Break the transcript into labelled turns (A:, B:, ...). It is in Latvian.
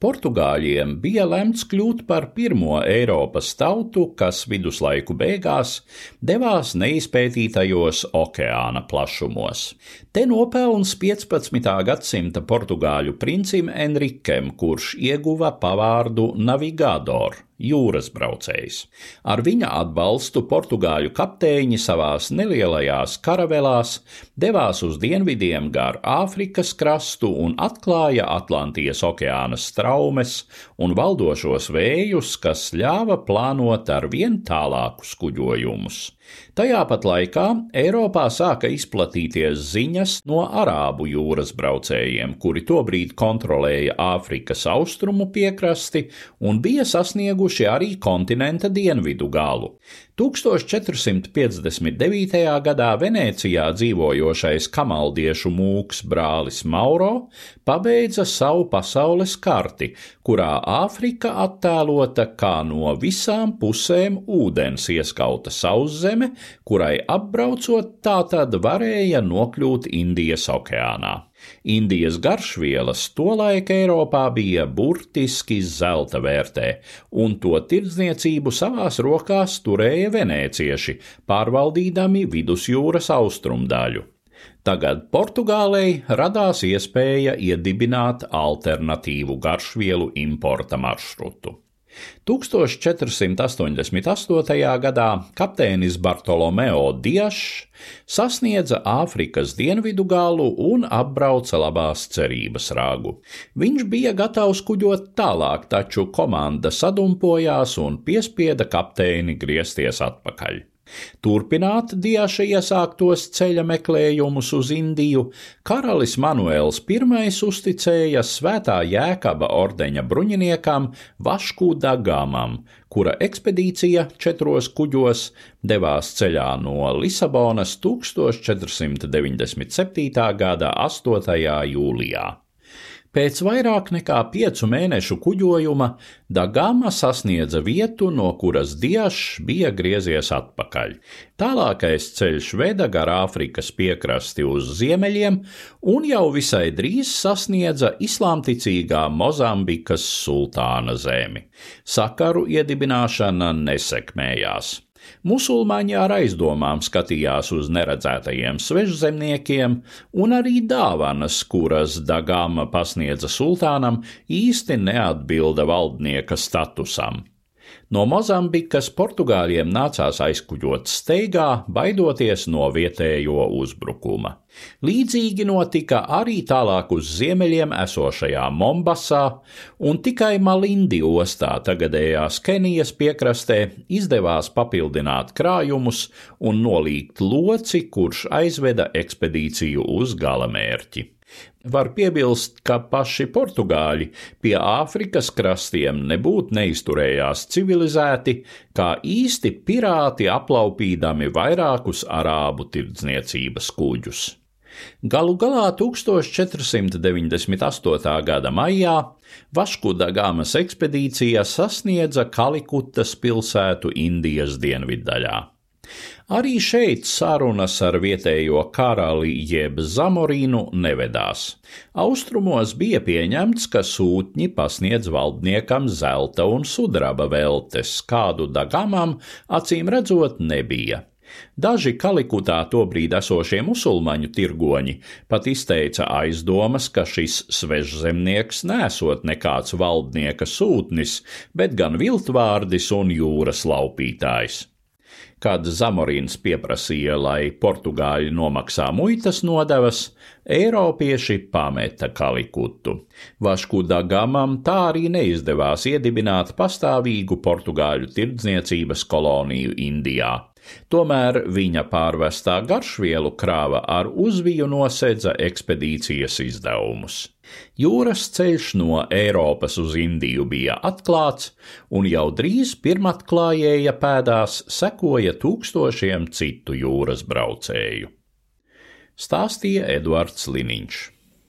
A: Portugāļiem bija lemts kļūt par pirmo Eiropas tautu, kas viduslaiku beigās devās neizpētītajos okeāna plašumos. Te nopelns 15. gadsimta portugāļu princim Enrikem, kurš ieguva pavārdu Navigador jūras braucējs. Ar viņa atbalstu portugāļu kapteiņi savās nelielajās karavelās devās uz dienvidiem gar Āfrikas krastu un atklāja Atlantijas okeāna straumes un valdošos vējus, kas ļāva plānot ar vien tālākus kuģojumus. Tajā pat laikā Eiropā sāka izplatīties ziņas no Arābu jūras braucējiem, kuri tobrīd kontrolēja Āfrikas austrumu piekrasti un bija sasnieguši arī kontinenta dienvidu galu. 1459. gadā Venecijā dzīvojošais kamaldiešu mūks brālis Mauro pabeidza savu pasaules karti, kurā Āfrika attēlota kā no visām pusēm ūdens ieskauta sauszeme, kurai apbraucot tā tad varēja nokļūt Indijas okeānā. Indijas garšvielas tolaik Eiropā bija burtiski zelta vērtē, un to tirdzniecību savās rokās turēja venēcieši, pārvaldīdami vidusjūras austrumdaļu. Tagad Portugālei radās iespēja iedibināt alternatīvu garšvielu importa maršrutu. 1488. gadā kapteinis Bartolomeo Diešs sasniedza Āfrikas dienvidu galu un apbrauca labās cerības rāgu. Viņš bija gatavs kuģot tālāk, taču komanda sadumpojās un piespieda kapteini griezties atpakaļ. Turpināt Diaša iesāktos ceļa meklējumus uz Indiju, karalis Manuēls I uzticēja svētā jēkaba ordeņa bruņiniekam Vašku Dagāmam, kura ekspedīcija četros kuģos devās ceļā no Lisabonas 1497. gada 8. jūlijā. Pēc vairāk nekā piecu mēnešu kuģojuma Dagama sasniedza vietu, no kuras Diešs bija griezies atpakaļ. Tālākais ceļš veda gar Āfrikas piekrasti uz ziemeļiem un jau visai drīz sasniedza islāmticīgā Mozambikas sultāna zemi. Sakaru iedibināšana nesekmējās. Musulmaņi ar aizdomām skatījās uz neredzētajiem svežzemniekiem, un arī dāvanas, kuras Dagāma pasniedza sultānam, īsti neatbilda valdnieka statusam. No Mozambikas Portugāļiem nācās aizkuģot steigā, baidoties no vietējo uzbrukuma. Līdzīgi notika arī tālāk uz ziemeļiem esošajā Mombasā, un tikai Malindi ostā, tagadējās Kenijas piekrastē, izdevās papildināt krājumus un nolīgt loci, kurš aizveda ekspedīciju uz galamērķi. Var piebilst, ka paši portugāļi pie Āfrikas krastiem nebūtu neizturējās civilizēti, kā īsti pirāti aplaupīdami vairākus arābu tirdzniecības kuģus. Galu galā 1498. gada maijā Vaškuda gāmas ekspedīcija sasniedza Kalikutas pilsētu Indijas dienviddaļā. Arī šeit sarunas ar vietējo karali jeb Zamorīnu nevedās. Austrumos bija pieņemts, ka sūtņi pasniedz valdniekam zelta un sudraba veltes, kādu dagamam acīm redzot nebija. Daži kalikutā tobrīd esošie musulmaņu tirgoņi pat izteica aizdomas, ka šis svežzemnieks nesot nekāds valdnieka sūtnis, bet gan viltvārdis un jūras laupītājs kad Zamorīns pieprasīja, lai portugāļi nomaksā muitas nodevas, Eiropieši pameta Kalikutu. Vašku Dagamam tā arī neizdevās iedibināt pastāvīgu portugāļu tirdzniecības koloniju Indijā. Tomēr viņa pārvestā garšvielu krāva ar uzviju nosedza ekspedīcijas izdevumus. Jūras ceļš no Eiropas uz Indiju bija atklāts, un jau drīz pirmatklājēja pēdās sekoja tūkstošiem citu jūras braucēju. Stāstīja Eduards Liniņš.